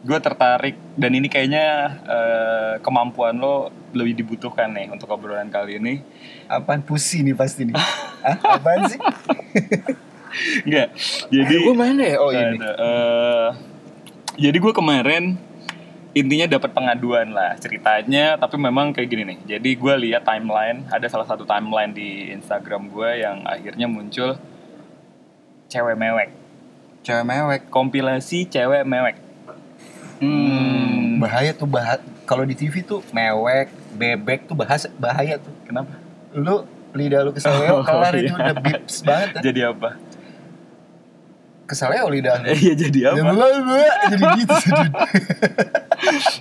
gue tertarik dan ini kayaknya eh, kemampuan lo lebih dibutuhkan nih untuk obrolan kali ini. Apaan pusi nih pasti nih? Hah? Apaan sih? Enggak. Jadi gue mana ya? Oh ini. eh, jadi gue kemarin intinya dapat pengaduan lah ceritanya tapi memang kayak gini nih jadi gue lihat timeline ada salah satu timeline di Instagram gue yang akhirnya muncul cewek mewek Cewek mewek. kompilasi cewek mewek Hmm, bahaya tuh bahaya. Kalau di TV tuh mewek, bebek tuh bahasa bahaya tuh. kenapa Lu lidah lu keseleo Oh, kelar iya. itu udah bips banget. ya. jadi apa Keseleo lidah lu. iya jadi apa Jadi gitu.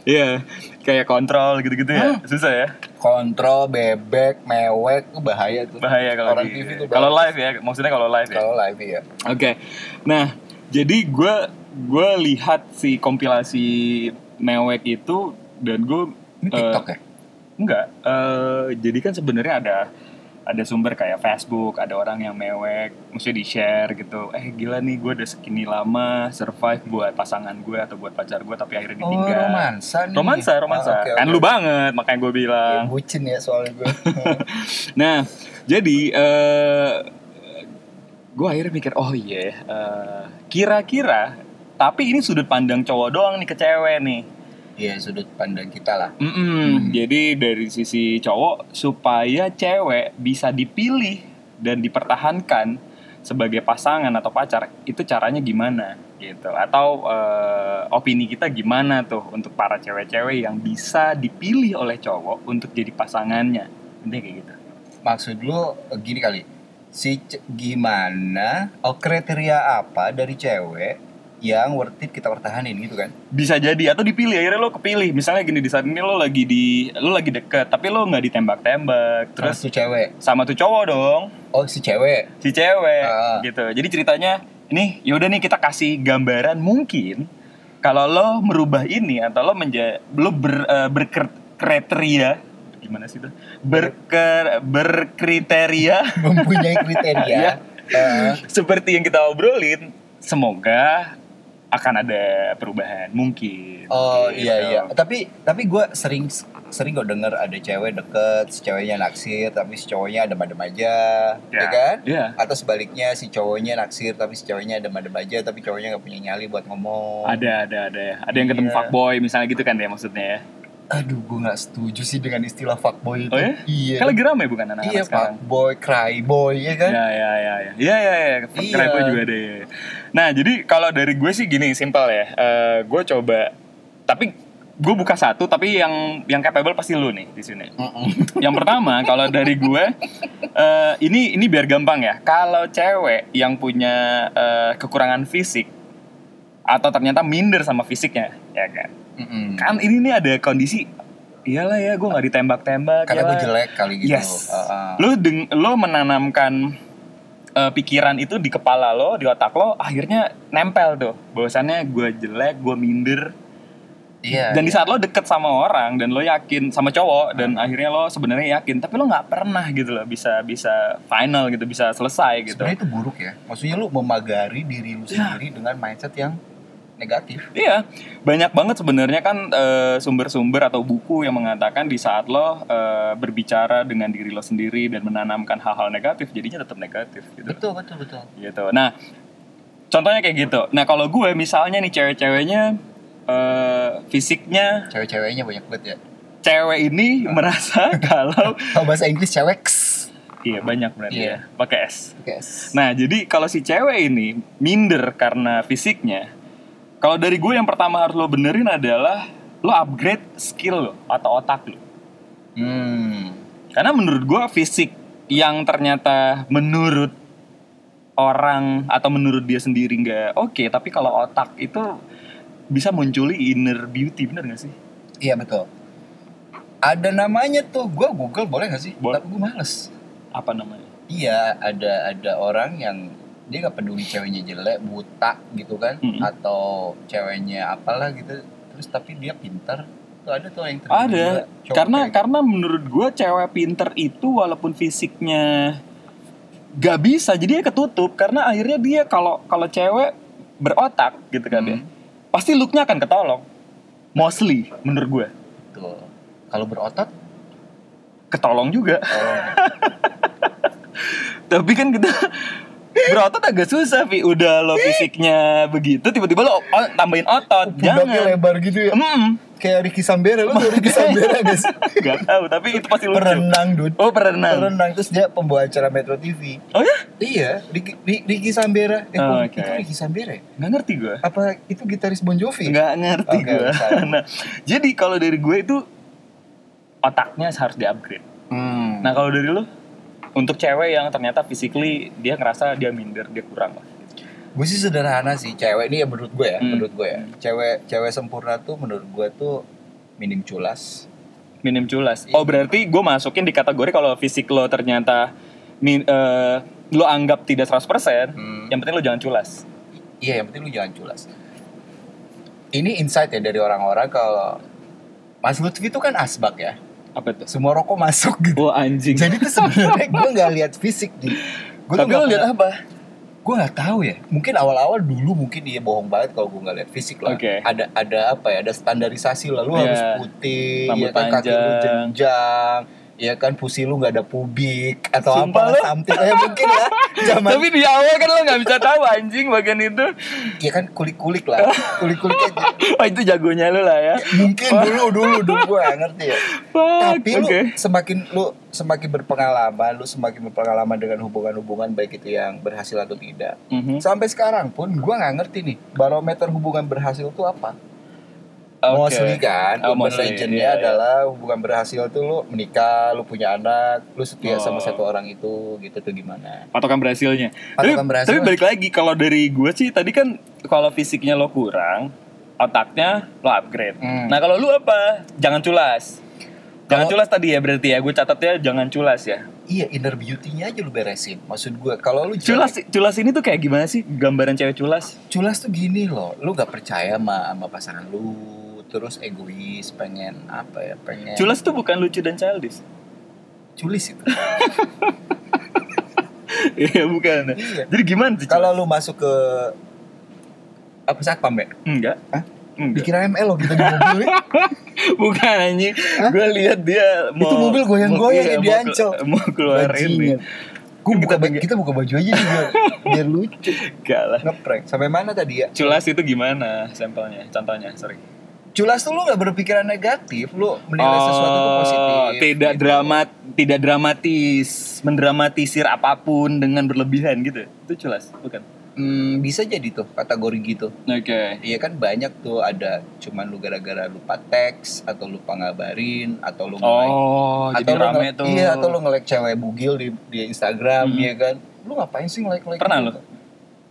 Iya kayak kontrol gitu-gitu ya susah ya Kontrol, bebek, mewek tuh bahaya tuh. bahaya kalau Orang di- TV tuh kalau live ya maksudnya kalau live ya Kalau live ya. Oke, nah jadi gue gue lihat si kompilasi mewek itu dan gue Ini TikTok ya? enggak, eh, jadi kan sebenarnya ada ada sumber kayak Facebook, ada orang yang mewek, mesti di share gitu. Eh gila nih, gue udah segini lama survive buat pasangan gue atau buat pacar gue, tapi akhirnya Oh, ditinggal. romansa nih. romansa, romansa. Ah, oke, Kan lu banget, makanya gue Ya, bilang. bucin ya soalnya gue. Nah, jadi eh gue akhirnya mikir, oh iya, eh, kira-kira, tapi ini sudut pandang cowok doang nih ke cewek nih. Iya sudut pandang kita lah. Mm-mm, Jadi dari sisi cowok supaya cewek bisa dipilih dan dipertahankan sebagai pasangan atau pacar, itu caranya gimana gitu? Atau eh, opini kita gimana tuh untuk para cewek-cewek yang bisa dipilih oleh cowok untuk jadi pasangannya? Intinya kayak gitu. Maksud lu eh, gini kali. Si gimana oh kriteria apa dari cewek yang worth it kita pertahanin gitu kan? bisa jadi atau dipilih akhirnya lo kepilih misalnya gini di saat ini lo lagi di lo lagi deket tapi lo nggak ditembak-tembak Terus terus tuh cewek. sama tuh cowok dong Oh si cewek. si cewek Ah. gitu jadi ceritanya ini yaudah nih kita kasih gambaran mungkin kalau lo merubah ini atau lo menja lo ber, eh, berkriteria gimana sih tuh Berker, berkriteria mempunyai kriteria. Iya. Eh, seperti yang kita obrolin semoga akan ada perubahan mungkin oh Gitu. iya iya. Tapi tapi gue sering sering kok denger ada cewek deket, si ceweknya naksir tapi si cowoknya adem-adem aja, ya, Ya, kan? iya. Atau sebaliknya si cowoknya naksir tapi si ceweknya adem-adem aja tapi cowoknya nggak punya nyali buat ngomong. ada ada ada ya ada yang ketemu Iya. fuckboy misalnya gitu kan ya maksudnya ya Aduh, gue nggak setuju sih dengan istilah fuckboy itu. Oh ya? Iya. kan lagi ramai bukan anak-anak Iya, sekarang fuckboy, cryboy, ya kan? Ya ya ya ya ya ya ya Iya. Keren gue juga deh. Nah jadi kalau dari gue sih gini simpel ya. Eh, gue coba tapi gue buka satu tapi yang yang capable pasti lu nih di sini. Mm-mm. Yang pertama kalau dari gue eh, ini ini biar gampang ya. Kalau cewek yang punya eh, kekurangan fisik atau ternyata minder sama fisiknya, ya kan? Mm-mm. Kan ini nih ada kondisi iyalah ya gue nggak ditembak-tembak Karena gue iyalah. jelek kali gitu. Yes. Uh, uh. Lo deng lo menanamkan eh, pikiran itu di kepala lo, di otak lo, akhirnya nempel tuh. Bahwasannya gue jelek, gue minder. Iya. dan di iya. saat lo deket sama orang dan lo yakin sama cowok dan akhirnya lo sebenarnya yakin, tapi lo nggak pernah gitu loh bisa bisa final gitu, bisa selesai gitu. Sebenarnya itu buruk ya. Maksudnya lu memagari diri lu sendiri dengan mindset yang negatif. Iya, banyak banget sebenarnya kan eh, sumber-sumber atau buku yang mengatakan di saat lo eh, berbicara dengan diri lo sendiri dan menanamkan hal-hal negatif, jadinya tetap negatif gitu. Betul, betul, betul. gitu. Nah, contohnya kayak gitu. Nah, kalau gue misalnya nih cewek-ceweknya eh, fisiknya Cewek-ceweknya banyak banget ya. cewek ini merasa kalau Kalau bahasa Inggris cewek. iya banyak berarti Iya. ya, pakai S. Guys. Nah, jadi kalau si cewek ini minder karena fisiknya, kalau dari gue yang pertama harus lo benerin adalah lo upgrade skill lo atau otak lo. Hmm. Karena menurut gue fisik yang ternyata menurut orang atau menurut dia sendiri nggak oke, tapi kalau otak itu bisa munculi inner beauty, bener gak sih? Iya betul. Ada namanya tuh. Gua Google boleh gak sih? Boleh. Tapi gue males. Apa namanya? Iya, ada ada orang yang dia nggak peduli ceweknya jelek, buta gitu kan, Mm-mm. atau ceweknya apalah gitu. Terus tapi dia pintar. Tuh ada tuh yang Ada, juga. Cowok karena kayak karena menurut gue cewek pinter itu walaupun fisiknya gak bisa, jadi dia ketutup karena akhirnya dia kalau kalau cewek berotak gitu kan Hmm. ya, pasti looknya akan ketolong. Mostly menurut gue Tuh. Kalau berotot, ketolong juga. oh, Tapi kan kita berotot agak susah, Vi. Udah lo fisiknya begitu, tiba-tiba lo tambahin otot. pundaknya Jangan. lebar gitu ya. Hmm, Kayak Ricky Sambera, lu tau Ricky Sambera guys. gak tahu, tapi itu pasti lucu. Perenang, dude. Oh, perenang. Perenang terus dia pembawa acara Metro TV. Oh ya? Iya, Ricky, Ri- Ricky Sambera. Eh, Oh, oke. itu Ricky Sambera ya? Nggak ngerti gue. Apa itu gitaris Bon Jovi? Nggak ngerti Oke, gue. Nah, jadi kalau dari gue itu otaknya harus di-upgrade. Hmm. Nah, kalau dari lu untuk cewek yang ternyata physically dia ngerasa dia minder, dia kurang lah. gue sih sederhana sih cewek ini ya menurut gue ya Hmm. menurut gue ya cewek cewek sempurna tuh menurut gue tuh minim culas Minim culas. Iya. Oh, berarti gue masukin di kategori kalau fisik lo ternyata min, eh, lo anggap tidak 100%, Hmm. yang penting lo jangan culas. iya yang penting lu jangan culas ini insight ya dari orang-orang kalau Mas Lutfi itu kan asbak ya Apa itu? semua rokok masuk gitu Oh, anjing. jadi tuh sebenarnya gue nggak lihat fisik di gue Tapi lo lihat apa? gue nggak tahu ya mungkin awal-awal dulu mungkin dia bohong banget kalau gue nggak lihat fisik lah Oke. ada ada apa ya ada standarisasi lah lu Iya. harus putih ya kan kaki lu jenjang ya kan pusi lu nggak ada pubik atau Sumpah apa lu. something eh mungkin lah zaman Tapi di awal kan lo nggak bisa tahu anjing bagian itu. ya kan kulik-kulik lah kulik-kulik aja Oh, itu jagonya lo lah ya. mungkin dulu dulu dulu gue nggak ngerti ya Fuck, tapi lu oke. semakin lu semakin berpengalaman lu semakin berpengalaman dengan hubungan-hubungan baik itu yang berhasil atau tidak Mhm. sampai sekarang pun gua nggak ngerti nih barometer hubungan berhasil itu apa Oke. mostly kan Oh, mostly, legendnya iya, adalah hubungan berhasil tuh lu menikah lu punya anak lu setia Oh. sama satu orang itu gitu tuh gimana patokan berhasilnya. Patokan tapi, berhasil. tapi balik lagi kalau dari gue sih tadi kan kalau fisiknya lo kurang, otaknya lo upgrade. Hmm. Nah kalau lu apa? Jangan culas. Jangan culas tadi ya berarti ya. Gue catatnya jangan culas ya. Iya inner beauty-nya aja lu beresin maksud gua kalau lu Culas jelek- culas ini tuh kayak gimana sih gambaran cewek culas? culas tuh gini loh lu nggak percaya sama, sama pasangan lu terus egois pengen apa ya pengen Culas tuh bukan lucu dan childish. culis itu Iya bukan. Iya. Jadi gimana sih? kalau lu masuk ke apa satpam ya enggak. Hah? Enggak. dikira ML lo kita di mobil nih. Bukan anjing. Gue lihat dia mau Itu mobil goyang-goyang ya, di mau- Ancol. Mau keluar ini. Gue buka baju, kita buka baju aja nih biar, biar lucu. Enggak lah. Ngeprank. Sampai mana tadi ya? Culas itu gimana sampelnya? Contohnya, sorry. Culas tuh lu gak berpikiran negatif, lu menilai sesuatu tuh positif. Oh, tidak gitu. dramat, tidak dramatis, mendramatisir apa pun dengan berlebihan gitu. Itu culas, bukan? Hmm, bisa jadi tuh kategori gitu. Oke. Iya kan banyak tuh ada cuman lu gara-gara lupa teks atau lupa ngabarin atau lu Oh, jadi atau lu rame tuh. Iya, atau lu nge-like cewek bugil di di Instagram, Hmm. ya kan? Lu ngapain sih nge-like like Pernah gitu?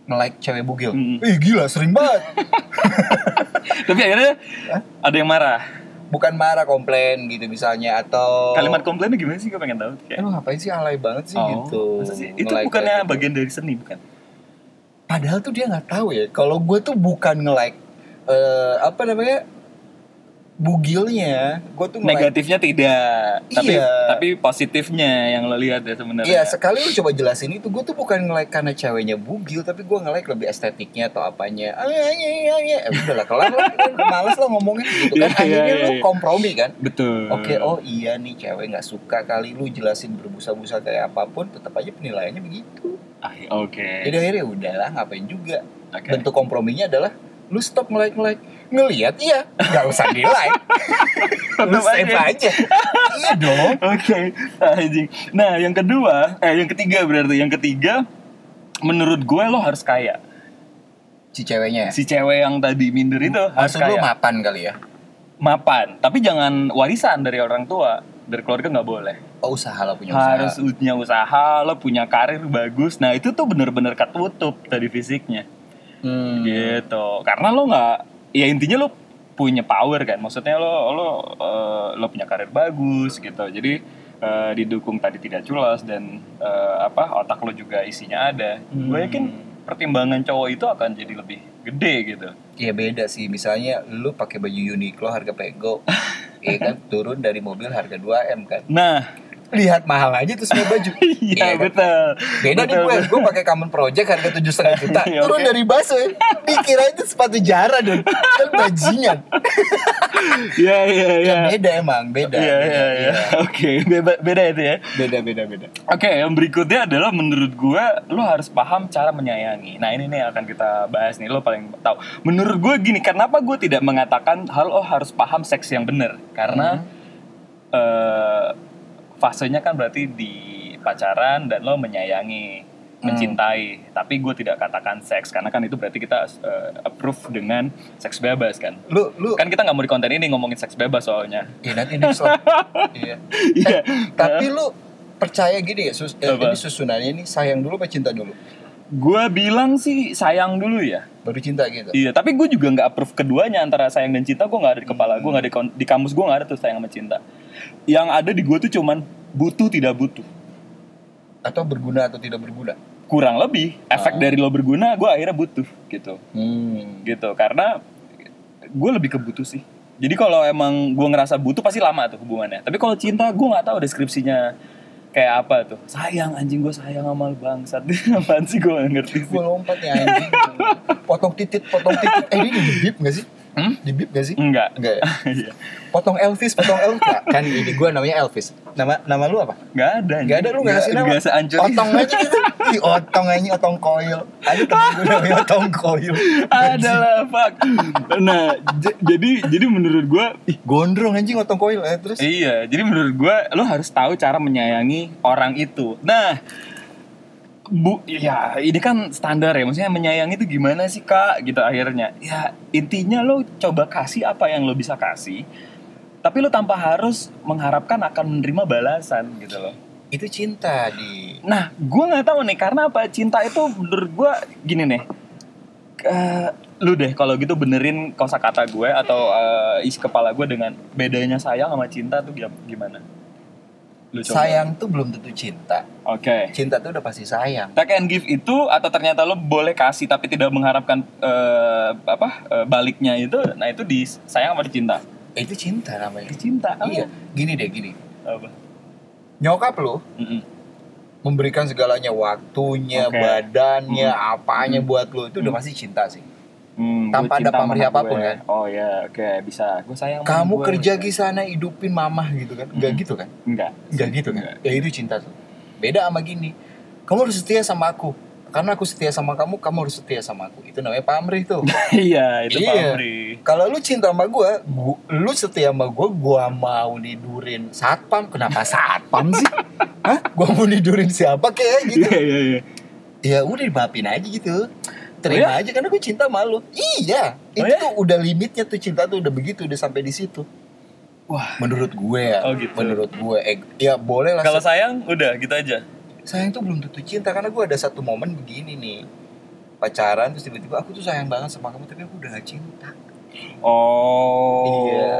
Nge-like cewek bugil. Hmm. Ih, gila, sering banget. Tapi akhirnya Hah? ada yang marah. Bukan marah komplain gitu misalnya atau Kalimat komplainnya gimana sih? Gue pengen tahu. Eh, Kayak, lu ngapain sih alay banget sih oh, gitu. sih? Itu Nge-like bukannya gitu. bagian dari seni, bukan? Padahal tuh dia nggak tahu ya. Kalau gue tuh bukan nge-like eh, apa namanya? bugilnya, gue tuh Negatifnya tidak, tapi Iya. tapi positifnya yang lo lihat ya sebenarnya. Iya sekali lu coba jelasin itu gue tuh bukan nge-like karena ceweknya bugil tapi gue nge-like lebih estetiknya atau apanya. Ya, ya, ya, udah lah kelar lah, males lah ngomongin gitu kan. iya, Akhirnya iya, lu iya. kompromi kan. Betul. Oke, oh iya nih cewek nggak suka kali lu jelasin berbusa-busa kayak apa pun, tetap aja penilaiannya begitu. Oke. Jadi akhirnya udahlah ngapain juga. Oke. Bentuk komprominya adalah lu stop nge-like nge-like ngelihat iya nggak usah di like lu save aja. aja iya dong Oke, anjing. Nah, yang kedua, eh yang ketiga berarti yang ketiga menurut gue lo harus kaya. si ceweknya Si cewek yang tadi minder itu harus maksud lu kaya. mapan kali ya Mapan, tapi jangan warisan dari orang tua, dari keluarga nggak boleh. Oh usaha lah punya usaha Harus punya usaha, lo punya karir bagus. Nah, itu tuh bener-bener ketutup dari fisiknya. Hmm. Gitu. Karena lo nggak ya intinya lo punya power kan. Maksudnya lo lo eh, lo punya karir bagus gitu. Jadi eh, didukung tadi tidak culas dan eh, apa otak lo juga isinya ada. Hmm. Gue yakin pertimbangan cowok itu akan jadi lebih gede gitu. Iya beda sih, misalnya lu pakai baju Uniqlo harga pego, iya kan turun dari mobil harga 2 m kan. Nah, lihat mahal aja tuh semua baju. Iya kan? betul. Beda nih Betul, gue, betul. gue pakai common project harga tujuh setengah juta, Iya, turun dari baso ya. Dikira itu sepatu jara dong, kan bajingan. Iya iya iya. Ya, beda emang, beda. Iya iya iya. Oke, beda beda itu ya. Beda, beda, beda. Oke, yang berikutnya adalah menurut gue lo harus paham cara menyayangi. Nah ini nih yang akan kita bahas nih, lo paling tahu. Menurut gue gini, kenapa gue tidak mengatakan hal lo harus paham seks yang benar? Karena eh, fasenya kan berarti di pacaran dan lo menyayangi, mencintai. Tapi gue tidak katakan seks karena kan itu berarti kita eh, approve dengan seks bebas kan. Lu, lu, Kan kita nggak mau di konten ini ngomongin seks bebas soalnya. ya nanti next lah. Iya. Iya. Tapi lu percaya gini ya, sus, eh, ini susunannya ini sayang dulu apa cinta dulu? Gue bilang sih sayang dulu ya. Baru cinta gitu. Iya, tapi gue juga nggak approve keduanya antara sayang dan cinta. Gue nggak ada di kepala gue, nggak ada di, kon- di kamus gue nggak ada tuh sayang sama cinta. Yang ada di gue tuh cuman butuh tidak butuh. Atau berguna atau tidak berguna? Kurang lebih efek Ah. dari lo berguna, gue akhirnya butuh gitu, Hmm. gitu. Karena gue lebih ke butuh sih. Jadi kalau emang gue ngerasa butuh pasti lama tuh hubungannya. Tapi kalau cinta gue nggak tahu deskripsinya kayak apa tuh. Sayang anjing gue sayang sama lu, bangsat. Apaan sih gue ngerti sih. Gue lompat nih anjing. potong titit, potong titit. Eh ini di bip gak sih? Hmm? Di bip gak sih? Enggak. Enggak ya? Iya. Potong Elvis, potong Elvis. Kan ini gue namanya Elvis. Nama nama lu apa? Nggak ada. Gak ada lu gak ngasih nama. Gak seancur itu. Otong aja gitu. Ih, otong aja, otong koil. Ada temen gue namanya otong koil. ada lah fuck nah jadi jadi menurut gue Ih, gondrong anjing otong koil. Eh, terus? iya jadi menurut gue lo harus tahu cara menyayangi orang itu nah bu ya ini kan standar ya. Maksudnya menyayangi itu gimana sih kak? Gitu akhirnya. Ya intinya lo coba kasih apa yang lo bisa kasih tapi lo tanpa harus mengharapkan akan menerima balasan gitu loh. Itu cinta di... Nah, gue nggak tahu nih karena apa? Cinta itu menurut gue gini nih. Eh, lu deh kalau gitu benerin kosakata gue atau eh, isi kepala gue dengan bedanya sayang sama cinta tuh gim- gimana? Lu coba. Sayang tuh belum tentu cinta. Oke. Cinta tuh udah pasti sayang. Take and give itu atau ternyata lo boleh kasih tapi tidak mengharapkan eh, apa eh, baliknya itu, nah itu di sayang di cinta. Eh, itu cinta namanya. Di cinta. apa? Iya, gini deh gini. Apa? Nyokap lu Mm-mm. memberikan segalanya waktunya, Oke. badannya, Hmm. apanya Hmm. buat lu itu udah Hmm. pasti cinta sih. Hmm, Tanpa gue ada pamrih apa pun, gue. kan? Oh ya, oke bisa. Gue sayang. Kamu gue, kerja bisa. di sana hidupin mamah gitu kan? Enggak Hmm. gitu kan? Enggak. Enggak gitu kan? Enggak. Ya itu cinta tuh. Beda sama gini. Kamu harus setia sama aku. Karena aku setia sama kamu, kamu harus setia sama aku. Itu namanya pamrih tuh. iya, itu Iya. pamrih. Kalau lu cinta sama gua, gua, lu setia sama gua, gua mau nidurin satpam. Kenapa satpam sih? Hah? Gua mau nidurin siapa kayak gitu? Iya, iya, iya. ya udah dimaafin aja gitu terima Oh aja karena gue cinta sama lu iya itu ya? tuh udah limitnya tuh cinta tuh udah begitu udah sampai di situ Wah. menurut gue ya Oh, gitu. menurut gue eh, ya boleh lah Kalau sayang udah gitu aja. sayang tuh belum tentu cinta karena gue ada satu momen begini nih pacaran terus tiba-tiba aku tuh sayang banget sama kamu tapi aku udah gak cinta Oh. Iya.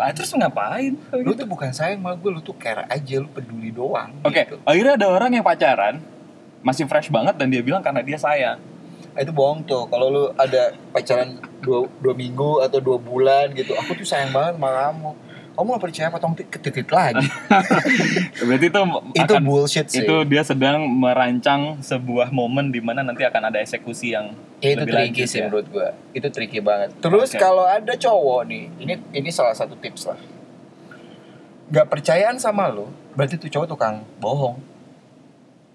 Ah, terus ngapain? lu tuh bukan sayang sama gue lu tuh care aja lu peduli doang Oke, gitu. akhirnya ada orang yang pacaran masih fresh banget dan dia bilang karena dia sayang. Ah, itu bohong tuh kalau lu ada pacaran dua, dua minggu atau dua bulan gitu aku tuh sayang banget sama kamu kamu gak percaya potong tit- ke titit lagi Berarti itu itu akan bullshit sih itu dia sedang merancang sebuah momen di mana nanti akan ada eksekusi yang Ya, itu lebih tricky lanjut sih ya. menurut gua. Itu tricky banget. Terus Oke. kalau ada cowok nih, ini ini salah satu tips lah. Gak percayaan sama lo, berarti tuh cowok tukang bohong.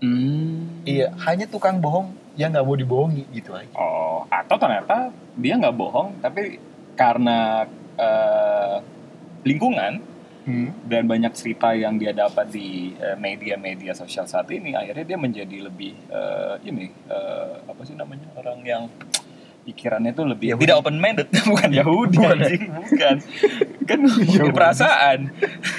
Hmm. Iya, hanya tukang bohong yang nggak mau dibohongi gitu aja. Oh, atau ternyata dia nggak bohong, tapi karena eh, lingkungan dan banyak cerita yang dia dapat di eh, media-media sosial saat ini, akhirnya dia menjadi lebih eh, ini eh, apa sih namanya orang yang pikirannya itu lebih Yahudi. tidak open minded, bukan Yahudi, Bukan. anjing, bukan, kan Yahudi. perasaan.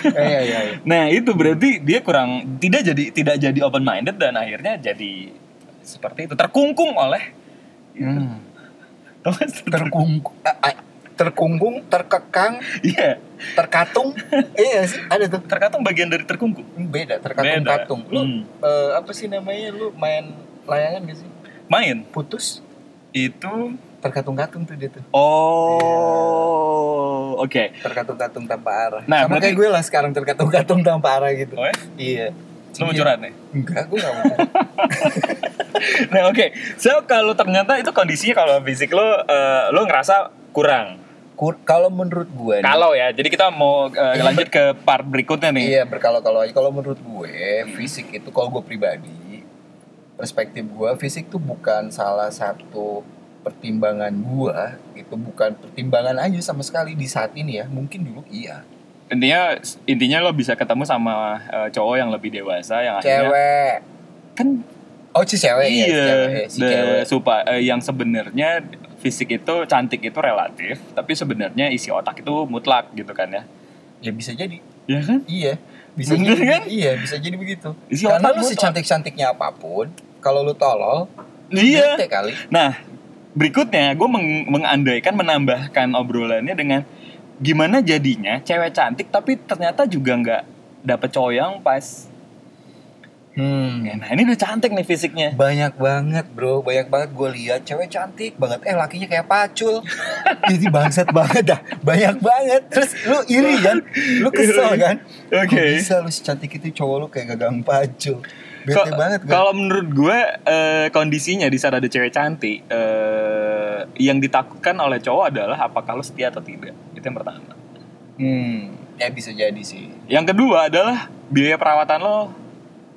Iya, iya, iya. Nah itu berarti dia kurang tidak jadi tidak jadi open minded dan akhirnya jadi seperti itu terkungkung oleh Hmm. Sih? Terkungkung, terkungkung, terkekang, Iya, terkatung. iya sih, ada tuh. terkatung bagian dari terkungkung. Hmm, Beda, terkatung-katung. Lu Hmm. eh, apa sih namanya? Lu main layangan gak sih? Main Putus, itu terkatung-katung tuh dia tuh. oh Oh, oke. terkatung-katung tanpa arah Nah, sama berarti- kayak gue lah sekarang terkatung-katung tanpa arah gitu Oh, ya? iya Lu mau Iya. curhat nih? enggak gue gak mau curhat. Nah, oke. So, kalau ternyata itu kondisinya kalau fisik lo eh, lo ngerasa kurang. Kur- kalau menurut gue Kalau ya. Jadi kita mau eh, lanjut ke part berikutnya nih. Iya berkalo-kalo aja. Kalau menurut gue fisik itu kalau gue pribadi perspektif gue fisik tuh bukan salah satu pertimbangan gue itu bukan pertimbangan aja sama sekali di saat ini ya mungkin dulu iya Intinya intinya lo bisa ketemu sama eh, cowok yang lebih dewasa yang akhirnya cewek kan oh si cewek ya si iya, cewek ya, si cewek supa- eh, yang sebenarnya fisik itu cantik itu relatif, tapi sebenarnya isi otak itu mutlak gitu kan ya. ya bisa jadi Ya kan? iya bisa Bener jadi kan? iya bisa jadi begitu Isi karena lu mutlak. secantik cantiknya apa pun kalau lu tolol Iya. kali Nah, berikutnya gue meng- mengandaikan menambahkan obrolannya dengan gimana jadinya cewek cantik tapi ternyata juga nggak dapet cowok yang pas. hmm. Ya, Nah ini udah cantik nih fisiknya. banyak banget bro. Banyak banget gue lihat cewek cantik banget. Eh lakinya kayak pacul. Jadi bangsat banget dah. Banyak banget. Terus lu iri kan lu kesel kan? Oke. Kok bisa lu secantik itu cowok lu kayak gagang pacul? Bete Ko- banget kan? Kalau menurut gue eh, kondisinya di saat ada cewek cantik, eh, yang ditakutkan oleh cowok adalah apakah lo setia atau tidak. Itu yang pertama. hmm ya bisa jadi sih Yang kedua adalah biaya perawatan lo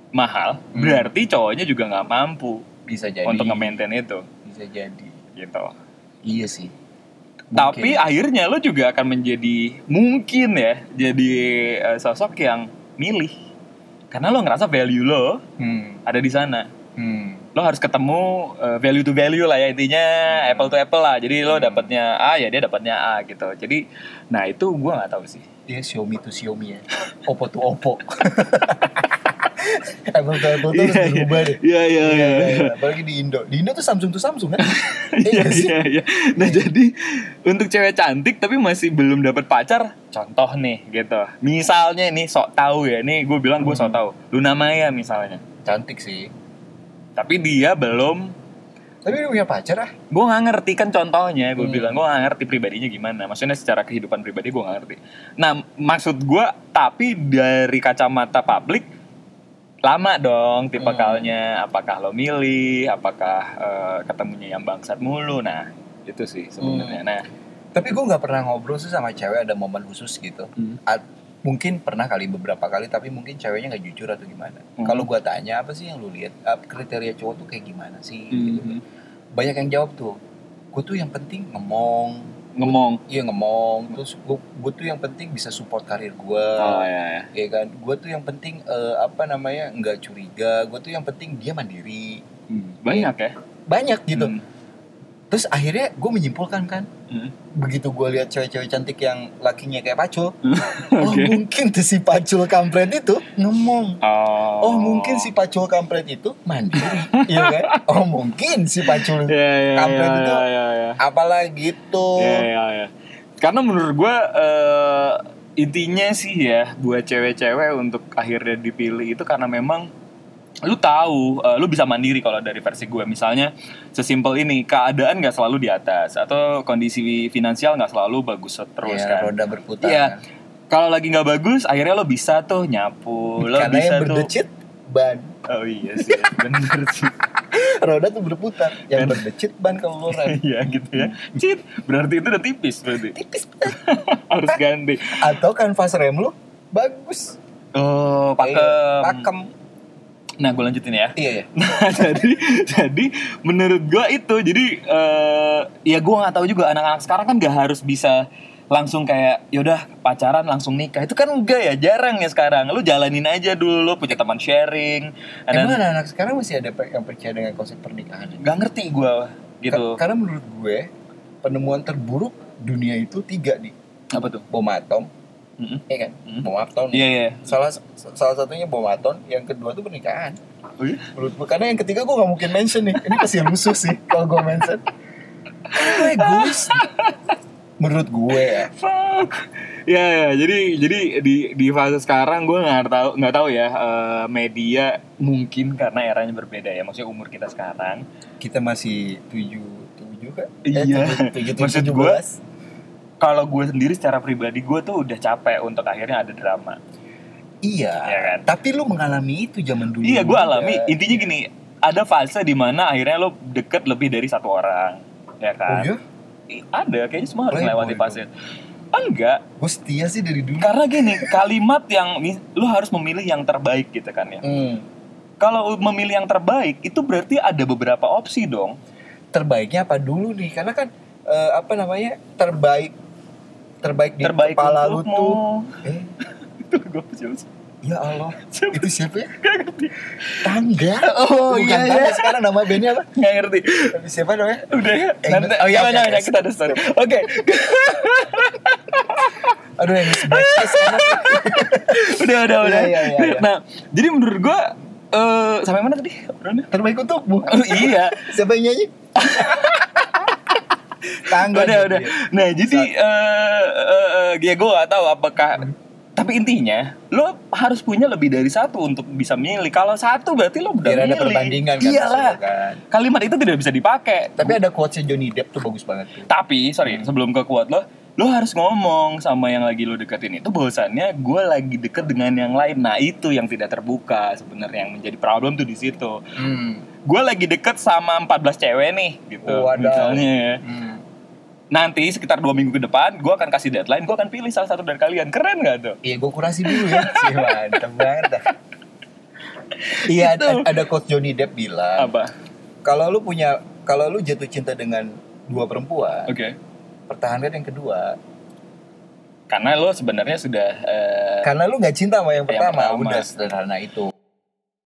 mahal, Hmm. berarti cowoknya juga nggak mampu bisa jadi untuk nge-maintain itu, bisa jadi gitu. iya sih Tapi Mungkin. akhirnya lo juga akan menjadi mungkin ya jadi eh, sosok yang milih karena lo ngerasa value lo hmm ada di sana. hmm Lo harus ketemu eh, value to value lah ya intinya apple to apple lah. Jadi lo dapatnya A ya dia dapatnya A gitu. Jadi nah itu gua nggak tahu sih. dia Xiaomi tuh Xiaomi ya Oppo tuh Oppo Apple tuh Apple tuh harus berubah deh Iya iya Iya, iya, apalagi di Indo. Di Indo tuh Samsung tuh Samsung kan? Iya iya iya. Nah jadi untuk cewek cantik tapi masih belum dapat pacar, contoh nih gitu. Misalnya nih sok tahu ya, nih gue bilang gue sok tahu. Luna Maya misalnya. Cantik sih. Tapi dia belum, Tapi dia punya pacar ah. gue nggak ngerti kan contohnya. Gue Hmm. bilang gue nggak ngerti pribadinya gimana. Maksudnya secara kehidupan pribadi gue nggak ngerti. Nah maksud gue tapi dari kacamata publik lama dong tipikalnya apakah lo milih apakah eh, ketemunya yang bangsat mulu nah itu sih sebenarnya Hmm. nah Tapi gue nggak pernah ngobrol sih sama cewek ada momen khusus gitu. Hmm. At- mungkin pernah kali beberapa kali tapi mungkin ceweknya nggak jujur atau gimana. Hmm. Kalau gue tanya apa sih yang lu lihat kriteria cowok tuh kayak gimana sih? Gitu. Mhm. Banyak yang jawab tuh. Gue tuh yang penting ngomong, ngomong iya ngomong. Terus gue tuh yang penting bisa support karir gue. oh ya, ya. ya kan gue tuh yang penting eh, apa namanya nggak curiga gue tuh yang penting dia mandiri Hmm, banyak ya banyak gitu Hmm. Terus akhirnya gue menyimpulkan kan Hmm. begitu gue lihat cewek-cewek cantik yang lakinya kayak pacul Oke. oh mungkin tuh si pacul kampret itu ngomong oh oh mungkin si pacul kampret itu mandiri iya kan oh mungkin si pacul ya ya kampret ya, itu ya, ya, ya. apalah gitu Ya, ya, ya. Karena menurut gue eh, intinya sih ya buat cewek-cewek untuk akhirnya dipilih itu karena memang lu tahu eh, lu bisa mandiri kalau dari versi gue. Misalnya sesimpel ini keadaan nggak selalu di atas atau kondisi finansial nggak selalu bagus terus ya, kan. roda berputar Iya. kan. kalau lagi nggak bagus akhirnya lo bisa tuh nyapu. Lo karena bisa yang tuh berdecit ban. Oh iya sih bener sih. Roda tuh berputar. Yang Kan. berdecit ban kalau lo rem iya gitu ya. Cit, berarti itu udah tipis berarti. Tipis harus ganti. Atau kanvas rem lu bagus. Oh Iya, pakem. pakem nah gue lanjutin ya. Iya ya Nah, jadi jadi menurut gua itu jadi eh ya gua nggak tahu juga anak-anak sekarang kan gak harus bisa langsung kayak yaudah pacaran langsung nikah. Itu kan enggak ya jarang ya sekarang. Lu jalanin aja dulu punya teman sharing emang dan anak-anak sekarang masih ada yang percaya dengan konsep pernikahan? Nggak ngerti gua gitu. Ka- karena menurut gue penemuan terburuk dunia itu tiga di apa tuh? Bom atom Mm-mm. ya kan Mm. bom atom iya iya salah salah satunya bom atom yang kedua tuh pernikahan Oh iya? menurut gue karena yang ketiga gue gak mungkin mention nih ini pasti rusuh sih kalau gue mention gue egois menurut gue ya Fuck. Ya, ya, jadi jadi di di fase sekarang gue nggak tahu nggak tahu ya eh, media mungkin karena eranya berbeda ya maksudnya umur kita sekarang kita masih tujuh tujuh kan Iya. tujuh, tujuh, Maksud tujuh gua, belas. Kalau gue sendiri secara pribadi gue tuh udah capek untuk akhirnya ada drama Iya. Iya kan? Tapi lu mengalami itu zaman dulu. iya gue alami intinya gini ada fase di mana akhirnya lo deket lebih dari satu orang ya Oh kan iya? Ih, ada kayaknya semua harus melewati fase enggak Gue setia sih dari dulu. karena gini kalimat yang lo harus memilih yang terbaik gitu kan ya Hmm. kalau memilih yang terbaik itu berarti ada beberapa opsi dong Terbaiknya apa dulu nih? Karena kan eh, apa namanya? Terbaik terbaik di terbaik kepala lu tuh. Eh, itu gue siapa sih? ya Allah. Siapa? Itu siapa ya? Gak ngerti Tangga. Oh, Bukan iya, Tangga, iya. sekarang nama bandnya apa? Nggak ngerti Tapi siapa namanya? Udah ya? Eh, Nanti, oh, iya, oke, jangan, oke. jangan, kita ada story Oke Aduh yang sebelah. Udah, udah, udah Iya, iya, iya. Nah, jadi menurut gue eh Sampai mana tadi? Terbaik untukmu. Oh, iya Siapa yang nyanyi? Tangga. Udah, dia. udah Nah, jadi eh eh, eh, Ya gue gak tahu apakah Tapi intinya Lo harus punya lebih dari satu Untuk bisa milih Kalau satu berarti lo udah Biar ada milih perbandingan kan. Iyalah kan. Kalimat itu tidak bisa dipakai Tapi ada quotesnya Johnny Depp tuh bagus banget tuh. Tapi sorry Hmm. sebelum ke kuat lo, lo harus ngomong sama yang lagi lo deketin itu bahwasannya gue lagi deket dengan yang lain. Nah itu yang tidak terbuka sebenarnya yang menjadi problem tuh di situ. Hmm. Gue lagi deket sama 14 cewek nih gitu. Wadaw. Misalnya ya. Hmm. Nanti sekitar dua minggu ke depan gue akan kasih deadline, gue akan pilih salah satu dari kalian. Keren gak tuh? Iya, gue kurasi dulu ya. Sih, mantep banget dah. Iya, Itu. ada, ada coach Johnny Depp bilang, Apa? kalau lu punya, kalau lu jatuh cinta dengan dua perempuan, Oke. pertahankan yang kedua. Karena lo sebenarnya sudah eh, Karena lu nggak cinta sama yang Yang pertama, pertama. udah sederhana itu.